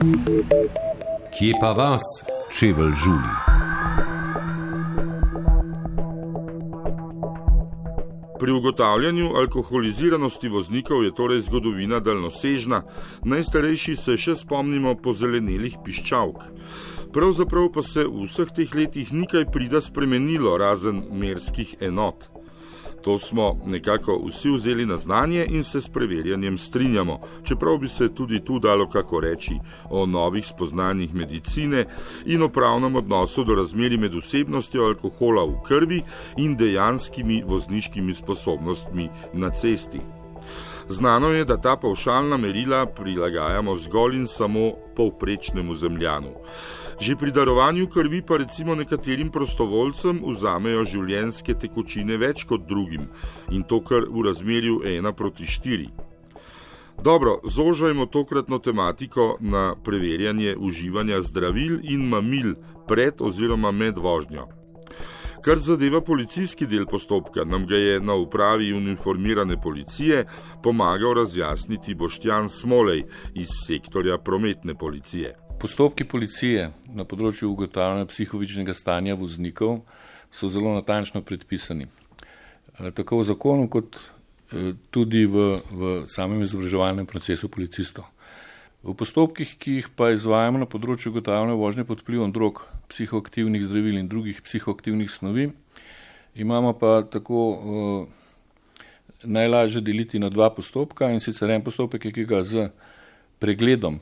Kje pa vas, čevelj žuli? Pri ugotavljanju alkoholiziranosti voznikov je torej zgodovina daljnosežna, najstarejši se še spomnimo pozelenelih piščalk. Pravzaprav pa se v vseh teh letih nikaj prida spremenilo, razen merskih enot. To smo nekako vsi vzeli na znanje in se s preverjanjem strinjamo, čeprav bi se tudi tu dalo kako reči o novih spoznanjih medicine in o pravnem odnosu do razmeri med osebnostjo alkohola v krvi in dejanskimi vozniškimi sposobnostmi na cesti. Znano je, da ta pavšalna merila prilagajamo zgolj in samo povprečnemu zemljanu. Že pri darovanju krvi pa recimo nekaterim prostovoljcem vzamejo življenjske tekočine več kot drugim in to kar v razmerju 1 proti 4. Dobro, zožajmo tokratno tematiko na preverjanje uživanja zdravil in mamil pred oziroma med vožnjo. Kar zadeva policijski del postopka, nam ga je na upravi uniformirane policije pomagal razjasniti Boštjan Smolej iz sektorja prometne policije. Postopki policije na področju ugotavljanja psihovičnega stanja voznikov so zelo natančno predpisani. Eh, tako v zakonu, kot eh, tudi v, v samem izobraževalnem procesu policistov. V postopkih, ki jih pa izvajamo na področju ugotavljanja vožnje pod vplivom drog, psihoaktivnih zdravil in drugih psihoaktivnih snovi, imamo pa tako uh, najlažje deliti na dva postopka in sicer en postopek, ki ga z pregledom,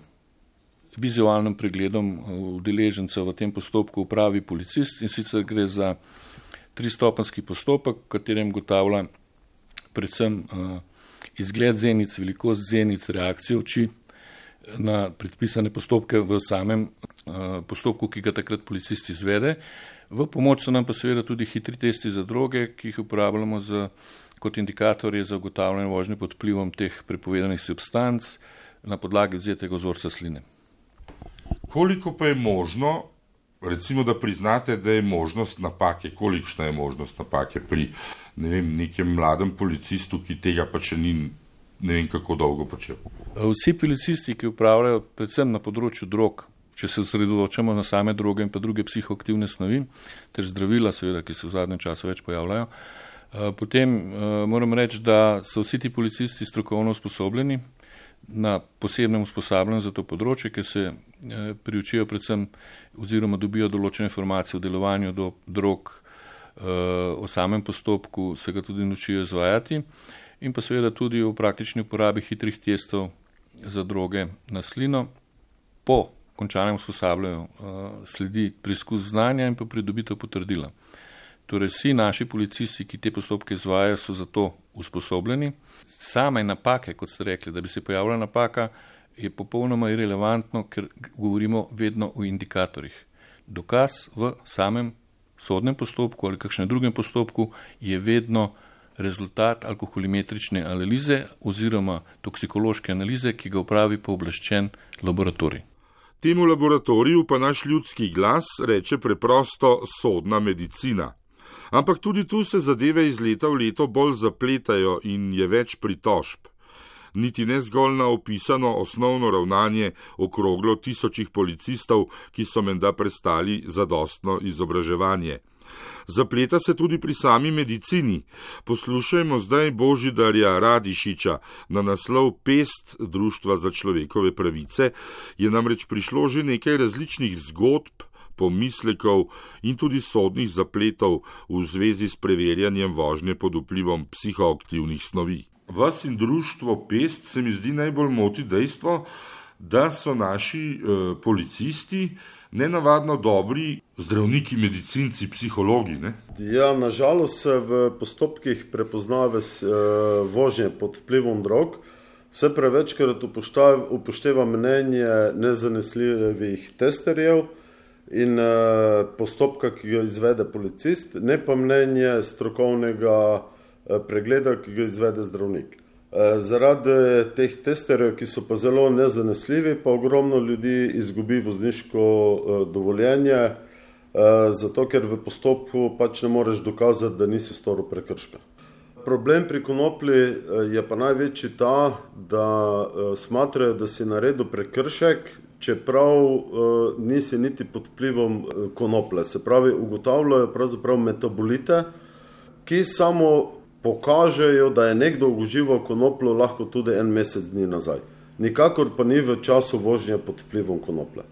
vizualnim pregledom udeležencev v tem postopku upravi policist in sicer gre za tristopenski postopek, v katerem ugotavlja predvsem uh, izgled zenic, velikost zenic, reakcijo oči, na predpisane postopke v samem uh, postopku, ki ga takrat policist izvede. V pomoč so nam pa seveda tudi hitri testi za droge, ki jih uporabljamo za, kot indikatorje za ugotavljanje vožnje pod vplivom teh prepovedanih substanc na podlagi vzetega vzorca sline. Koliko pa je možno, recimo, da priznate, da je možnost napake, kolikšna je možnost napake pri ne vem, nekem mladem policistu, ki tega pa še ni ne vem kako dolgo počel. Vsi policisti, ki upravljajo predvsem na področju drog, če se osredotočamo na same droge in pa druge psihoaktivne snovi, ter zdravila, seveda, ki se v zadnjem času več pojavljajo, eh, potem eh, moram reči, da so vsi ti policisti strokovno usposobljeni na posebnem usposabljanju za to področje, ker se eh, priučijo predvsem oziroma dobijo določene informacije o delovanju do drog, o samem postopku, se ga tudi naučijo izvajati in pa seveda tudi v praktični uporabi hitrih testov za droge na slino. Po končanem usposabljanju uh, sledi preizkus znanja in pa pridobitev potrdila. Torej, vsi naši policisti, ki te postopke izvajajo, so za to usposobljeni. Same napake, kot ste rekli, da bi se pojavila napaka, je popolnoma irrelevantno, ker govorimo vedno o indikatorjih. Dokaz v samem sodnem postopku ali kakšnem drugem postopku je vedno rezultat alkoholimetrične analize oziroma toksikološke analize, ki ga upravi pooblaščen laboratorij. Temu laboratoriju pa naš ljudski glas reče preprosto sodna medicina. Ampak tudi tu se zadeve iz leta v leto bolj zapletajo in je več pritožb. Niti ne zgolj na opisano osnovno ravnanje okroglo tisočih policistov, ki so menda prestali zadostno izobraževanje. Zapleta se tudi pri sami medicini. Poslušajmo zdaj Božidarja Radišiča na naslov Pest Društva za človekove pravice. Je namreč prišlo že nekaj različnih zgodb, pomislekov in tudi sodnih zapletov v zvezi s preverjanjem vožnje pod vplivom psihoaktivnih snovi. Vas in društvo Pest se mi zdi najbolj moti dejstvo, da so naši eh, policisti nenavadno dobri zdravniki, medicinci, psihologi. Ne? Ja, nažalost se v postopkih prepoznave uh, vožnje pod vplivom drog. Vse prevečkrat upošteva mnenje nezanesljivih testerjev in uh, postopka, ki ga izvede policist, ne pa mnenje strokovnega uh, pregleda, ki ga izvede zdravnik. Eh, zaradi teh testerjev, ki so pa zelo nezanesljivi, pa ogromno ljudi izgubi vozniško eh, dovoljenje, eh, zato ker v postopku pač ne moreš dokazati, da nisi storil prekrška. Problem pri konoplji je pa največji ta, da smatrajo, da si naredil prekršek, čeprav nisi niti pod vplivom konoplje. Se pravi, ugotavljajo pravzaprav metabolite, ki samo pokažejo, da je nekdo užival konopljo lahko tudi en mesec dni nazaj. Nikakor pa ni v času vožnje pod vplivom konoplje.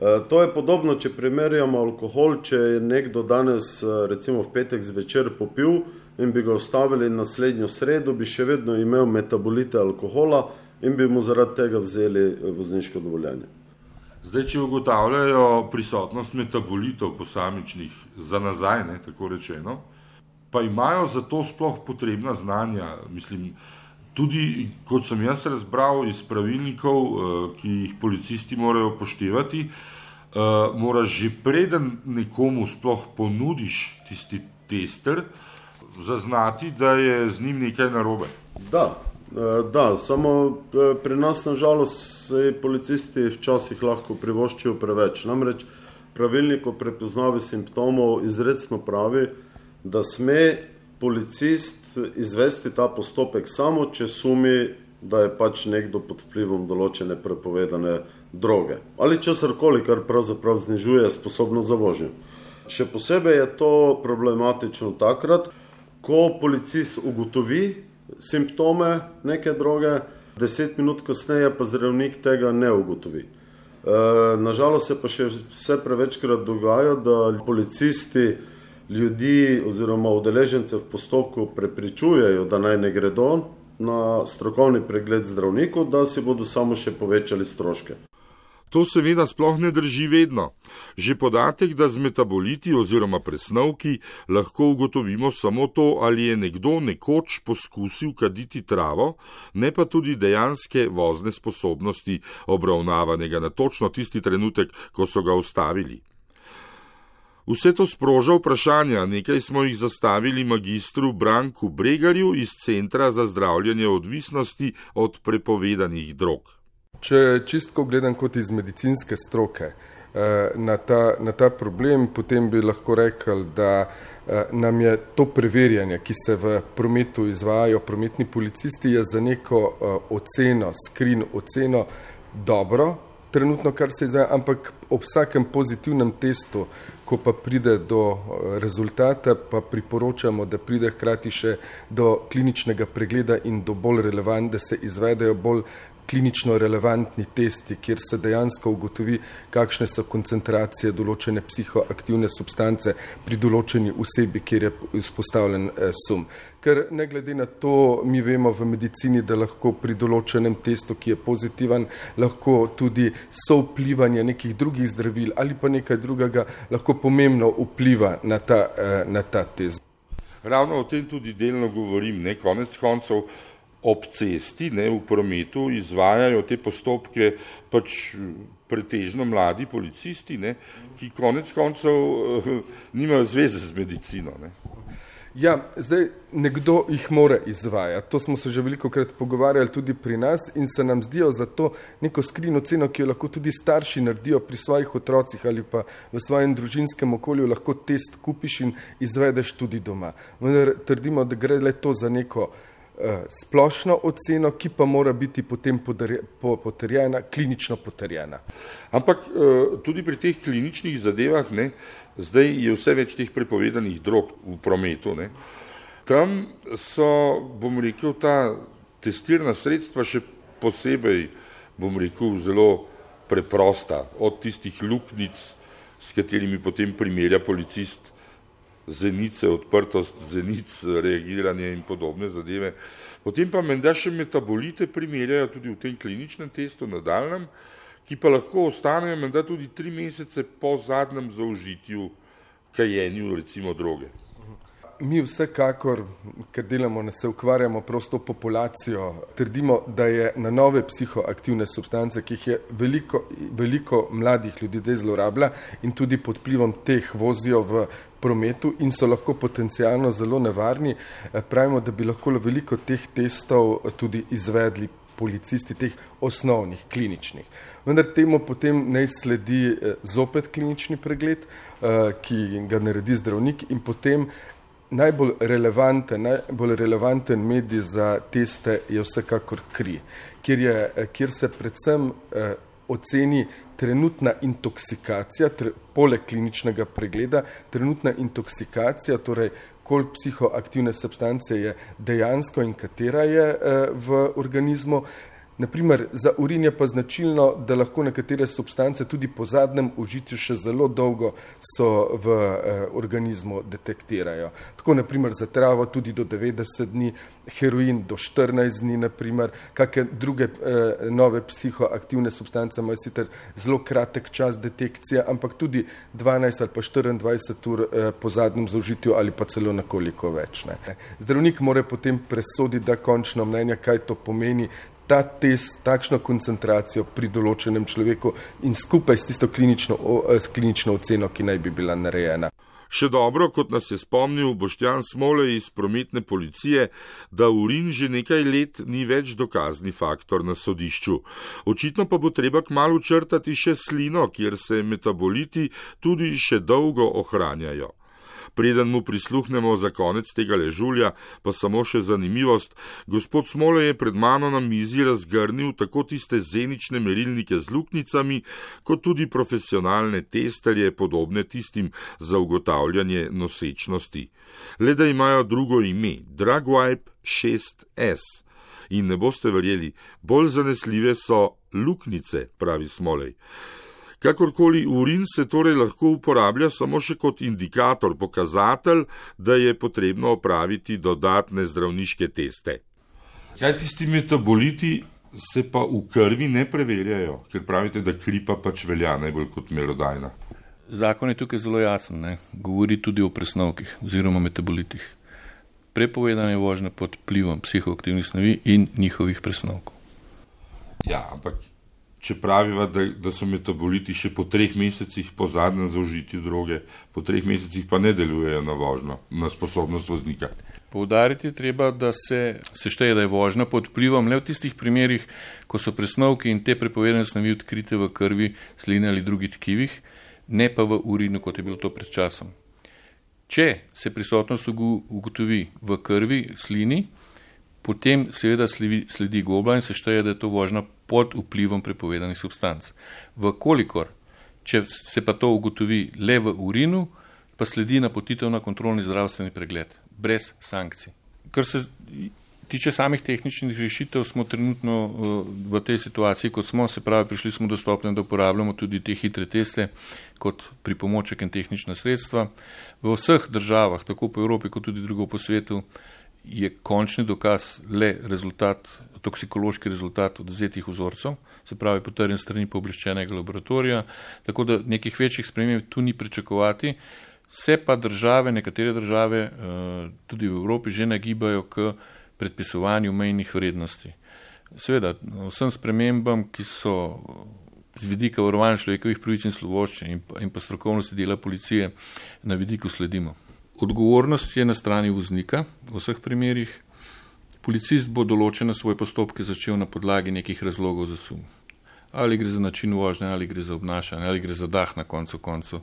E, to je podobno, če primerjamo alkohol, če je nekdo danes, recimo v petek zvečer, popil in bi ga ostavili naslednjo sredo, bi še vedno imel metabolite alkohola in bi mu zaradi tega vzeli vozniško dovoljenje. Zdaj, če ugotavljajo prisotnost metabolitov posamičnih za nazaj, ne, tako rečeno, pa imajo za to sploh potrebna znanja. Mislim, tudi kot sem jaz razbral iz pravilnikov, eh, ki jih policisti morajo poštevati, eh, moraš že preden nekomu sploh ponudiš tisti tester, zaznati, da je z njim nekaj narobe. Da, eh, da samo pri nas nažalost se policisti včasih lahko privoščijo preveč. Namreč pravilnik o prepoznavi simptomov izredno pravi, da sme policist izvesti ta postopek samo, če sumi, da je pač nekdo pod vplivom določene prepovedane droge ali česarkoli, kar pravzaprav znižuje sposobnost za vožnjo. Še posebej je to problematično takrat, ko policist ugotovi simptome neke droge, deset minut kasneje pa zdravnik tega ne ugotovi. E, nažalost se pa še vse prevečkrat dogaja, da policisti ljudi oziroma udeležence v postopku prepričujejo, da naj ne gredo na strokovni pregled zdravniku, da si bodo samo še povečali stroške. To seveda sploh ne drži vedno. Že podatek, da z metaboliti oziroma presnovki lahko ugotovimo samo to, ali je nekdo nekoč poskusil kaditi travo, ne pa tudi dejanske vozne sposobnosti obravnavanega na točno tisti trenutek, ko so ga ustavili. Vse to sproža vprašanja, nekaj smo jih zastavili magistru Branku Bregarju iz Centra za zdravljanje odvisnosti od prepovedanih drog. Če čistko gledam kot iz medicinske stroke eh, na ta, na ta problem, potem bi lahko rekel, da eh, nam je to preverjanje, ki se v prometu izvajajo prometni policisti, je za neko eh, oceno, skrin oceno dobro, trenutno, kar se izvaja, ampak ob vsakem pozitivnem testu, ko pa pride do eh, rezultata, pa priporočamo, da pride hkrati še do kliničnega pregleda in do bolj relevant, da se izvedejo bolj klinično relevantni testi, kjer se dejansko ugotovi, kakšne so koncentracije določene psihoaktivne substance pri določeni osebi, kjer je izpostavljen eh, sum. Ker ne glede na to, mi vemo v medicini, da lahko pri določenem testu, ki je pozitiven, lahko tudi sovplivanje nekih drugih zdravil ali pa nekaj drugega lahko pomembno vpliva na ta, eh, na ta test. Ravno o tem tudi delno govorim, ne konec koncev ob cesti, ne, v prometu, izvajajo te postopke pač pretežno mladi policisti, ne, ki konec koncev uh, nimajo zveze z medicino. Ne. Ja, zdaj nekdo jih mora izvajati. To smo se že veliko krat pogovarjali tudi pri nas in se nam zdijo za to neko skrino ceno, ki jo lahko tudi starši naredijo pri svojih otrocih ali pa v svojem družinskem okolju, lahko test kupiš in izvedeš tudi doma. Vendar trdimo, da gre le to za neko Eh, splošno oceno, ki pa mora biti potem potrjena, klinično potrjena. Ampak eh, tudi pri teh kliničnih zadevah, ne, zdaj je vse več teh prepovedanih drog v prometu. Ne. Tam so, bom rekel, ta testirna sredstva še posebej, bom rekel, zelo preprosta, od tistih luknic, s katerimi potem primerja policist zenice, odprtost zenic, reagiranje in podobne zadeve. Potem pa menda še metabolite primerjajo tudi v tem kliničnem testu nadaljem, ki pa lahko ostanejo menda tudi tri mesece po zadnjem zaužitju kajenju recimo droge mi vsekakor, ker delamo, ne se ukvarjamo prosto populacijo, trdimo, da je na nove psihoaktivne substance, ki jih je veliko, veliko mladih ljudi zlorablja in tudi pod plivom teh vozijo v prometu in so lahko potencijalno zelo nevarni, eh, pravimo, da bi lahko veliko teh testov tudi izvedli policisti teh osnovnih kliničnih. Vendar temu potem naj sledi eh, zopet klinični pregled, eh, ki ga naredi zdravnik in potem najbolj relevanten, najbolj relevanten medij za teste je vsekakor kri, kjer, je, kjer se predvsem oceni trenutna intoksikacija, tre, poleg kliničnega pregleda, trenutna intoksikacija, torej koliko psihoaktivne substance je dejansko in katera je eh, v organizmu. Naprimer, za urin je pa značilno, da lahko nekatere substance tudi po zadnjem užitju še zelo dolgo so v eh, organizmu detektirajo. Tako naprimer za travo tudi do 90 dni, heroin do 14 dni, naprimer, kakšne druge eh, nove psihoaktivne substance imajo sicer zelo kratek čas detekcije, ampak tudi 12 ali pa 24 ur eh, po zadnjem zaužitju ali pa celo nekoliko več. Ne. Zdravnik mora potem presoditi, da končno mnenje, kaj to pomeni, ta test, takšno koncentracijo pri določenem človeku in skupaj s tisto klinično, s klinično oceno, ki naj bi bila narejena. Še dobro, kot nas je spomnil Boštjan Smole iz prometne policije, da urin že nekaj let ni več dokazni faktor na sodišču. Očitno pa bo treba kmalo črtati še slino, kjer se metaboliti tudi še dolgo ohranjajo. Preden mu prisluhnemo za konec tega ležulja, pa samo še zanimivost. Gospod Smole je pred mano na mizi razgrnil tako tiste zenične merilnike z luknicami, kot tudi profesionalne testerje, podobne tistim za ugotavljanje nosečnosti. Le da imajo drugo ime, Dragwipe 6S. In ne boste verjeli, bolj zanesljive so luknice, pravi Smolej. Kakorkoli urin se torej lahko uporablja samo še kot indikator, pokazatelj, da je potrebno opraviti dodatne zdravniške teste. Kaj tisti metaboliti se pa v krvi ne preverjajo, ker pravite, da klipa pač velja najbolj kot merodajna? Zakon je tukaj zelo jasen, ne? govori tudi o presnovkih oziroma metabolitih. Prepovedana je vožnja pod vplivom psihoaktivnih snovi in njihovih presnovkov. Ja, ampak če praviva, da, da so metaboliti še po treh mesecih po zadnjem zaužitju droge, po treh mesecih pa ne delujejo na vožnjo, na sposobnost voznika. Poudariti je treba, da se sešteje, da je vožnja pod vplivom le v tistih primerjih, ko so presnovki in te prepovedane snovi odkrite v krvi, slini ali drugih tkivih, ne pa v urinu, kot je bilo to pred časom. Če se prisotnost ugotovi v krvi, slini, potem seveda sledi, sledi gobla in se šteje, da je to vožnja pod vplivom prepovedanih substanc. Vkolikor, če se pa to ugotovi le v urinu, pa sledi napotitev na kontrolni zdravstveni pregled, brez sankcij. Kar se tiče samih tehničnih rešitev, smo trenutno uh, v tej situaciji, kot smo, se pravi, prišli smo do stopnje, da uporabljamo tudi te hitre teste kot pripomoček in tehnična sredstva. V vseh državah, tako po Evropi, kot tudi drugo po svetu, je končni dokaz le rezultat, toksikološki rezultat odzetih vzorcev, se pravi potrjen strani pooblaščenega laboratorija, tako da nekih večjih sprememb tu ni pričakovati. Se pa države, nekatere države, eh, tudi v Evropi, že nagibajo k predpisovanju mejnih vrednosti. Seveda, vsem spremembam, ki so z vidika varovanja človekovih pravic in sloboščin in pa strokovnosti dela policije, na vidiku sledimo. Odgovornost je na strani voznika v vseh primerjih. Policist bo določene svoje postopke začel na podlagi nekih razlogov za sum. Ali gre za način vožnje, ali gre za obnašanje, ali gre za dah na koncu koncu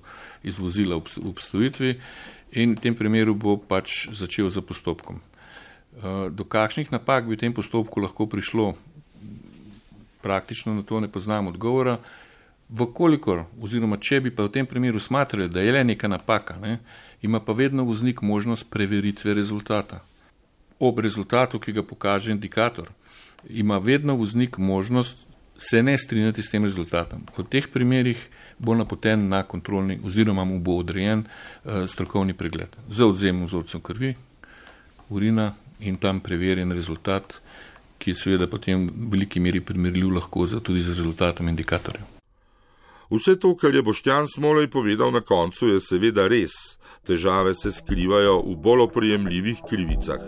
iz vozila v obstojitvi in v tem primeru bo pač začel za postopkom. Eh, do kakšnih napak bi v tem postopku lahko prišlo, praktično na to ne poznam odgovora. Vkolikor, oziroma če bi pa v tem primeru smatrali, da je le neka napaka, ne, ima pa vedno voznik možnost preveritve rezultata. Ob rezultatu, ki ga pokaže indikator, ima vedno voznik možnost se ne strinjati s tem rezultatom. V teh primerih bo napoten na kontrolni oziroma mu bo odrejen uh, strokovni pregled za odzem vzorcev krvi, urina in tam preverjen rezultat, ki je seveda potem v veliki meri primerljiv lahko za, tudi z rezultatom indikatorja. Vse to, kar je Boštjan Smolej povedal na koncu, je seveda res težave se skrivajo v bolj oprijemljivih krivicah.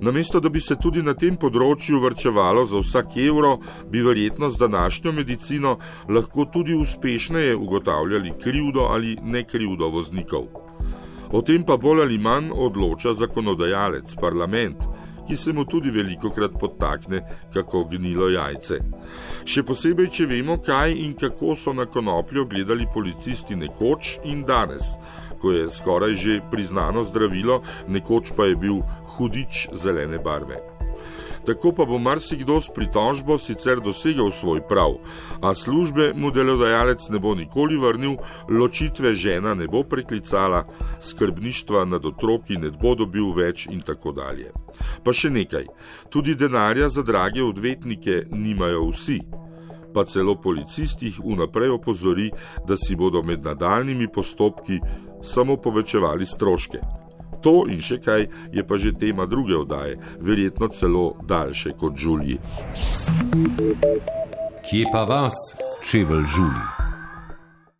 Namesto da bi se tudi na tem področju vrčevalo za vsak evro, bi verjetno z današnjo medicino lahko tudi uspešneje ugotavljali krivdo ali nekrivdo voznikov. O tem pa bolj ali manj odloča zakonodajalec, parlament, ki se mu tudi veliko krat podtakne, kako gnilo jajce. Še posebej, če vemo, kaj in kako so na konopljo gledali policisti nekoč in danes ko je skoraj že priznano zdravilo, nekoč pa je bil hudič zelene barve. Tako pa bo marsikdo s pritožbo sicer dosegal svoj prav, a službe mu delodajalec ne bo nikoli vrnil, ločitve žena ne bo preklicala, skrbništva nad otroki ne bo dobil več in tako dalje. Pa še nekaj, tudi denarja za drage odvetnike nimajo vsi. Pa celo policistih vnaprej opozori, da si bodo med nadaljnimi postopki samo povečevali stroške. To in še kaj je pa že tema druge oddaje, verjetno celo daljše kot Žulji. Kje pa vas, čevelj Žuli?